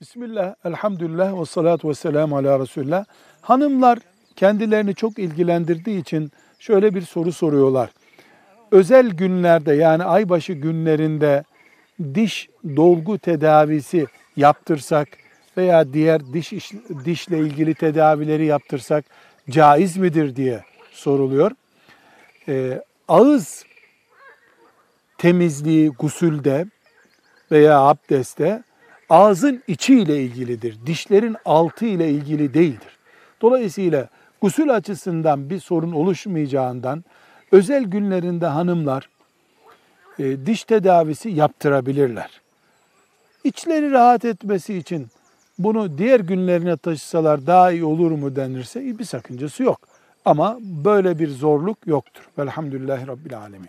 Bismillah, elhamdülillah ve salatu ve selamu ala Resulullah. Hanımlar kendilerini çok ilgilendirdiği için şöyle bir soru soruyorlar. Özel günlerde yani aybaşı günlerinde diş dolgu tedavisi yaptırsak veya diğer diş iş- dişle ilgili tedavileri yaptırsak caiz midir diye soruluyor. Ee, ağız temizliği gusülde veya abdestte ağzın içi ile ilgilidir. Dişlerin altı ile ilgili değildir. Dolayısıyla gusül açısından bir sorun oluşmayacağından özel günlerinde hanımlar e, diş tedavisi yaptırabilirler. İçleri rahat etmesi için bunu diğer günlerine taşısalar daha iyi olur mu denirse bir sakıncası yok. Ama böyle bir zorluk yoktur. Velhamdülillahi Rabbil Alemin.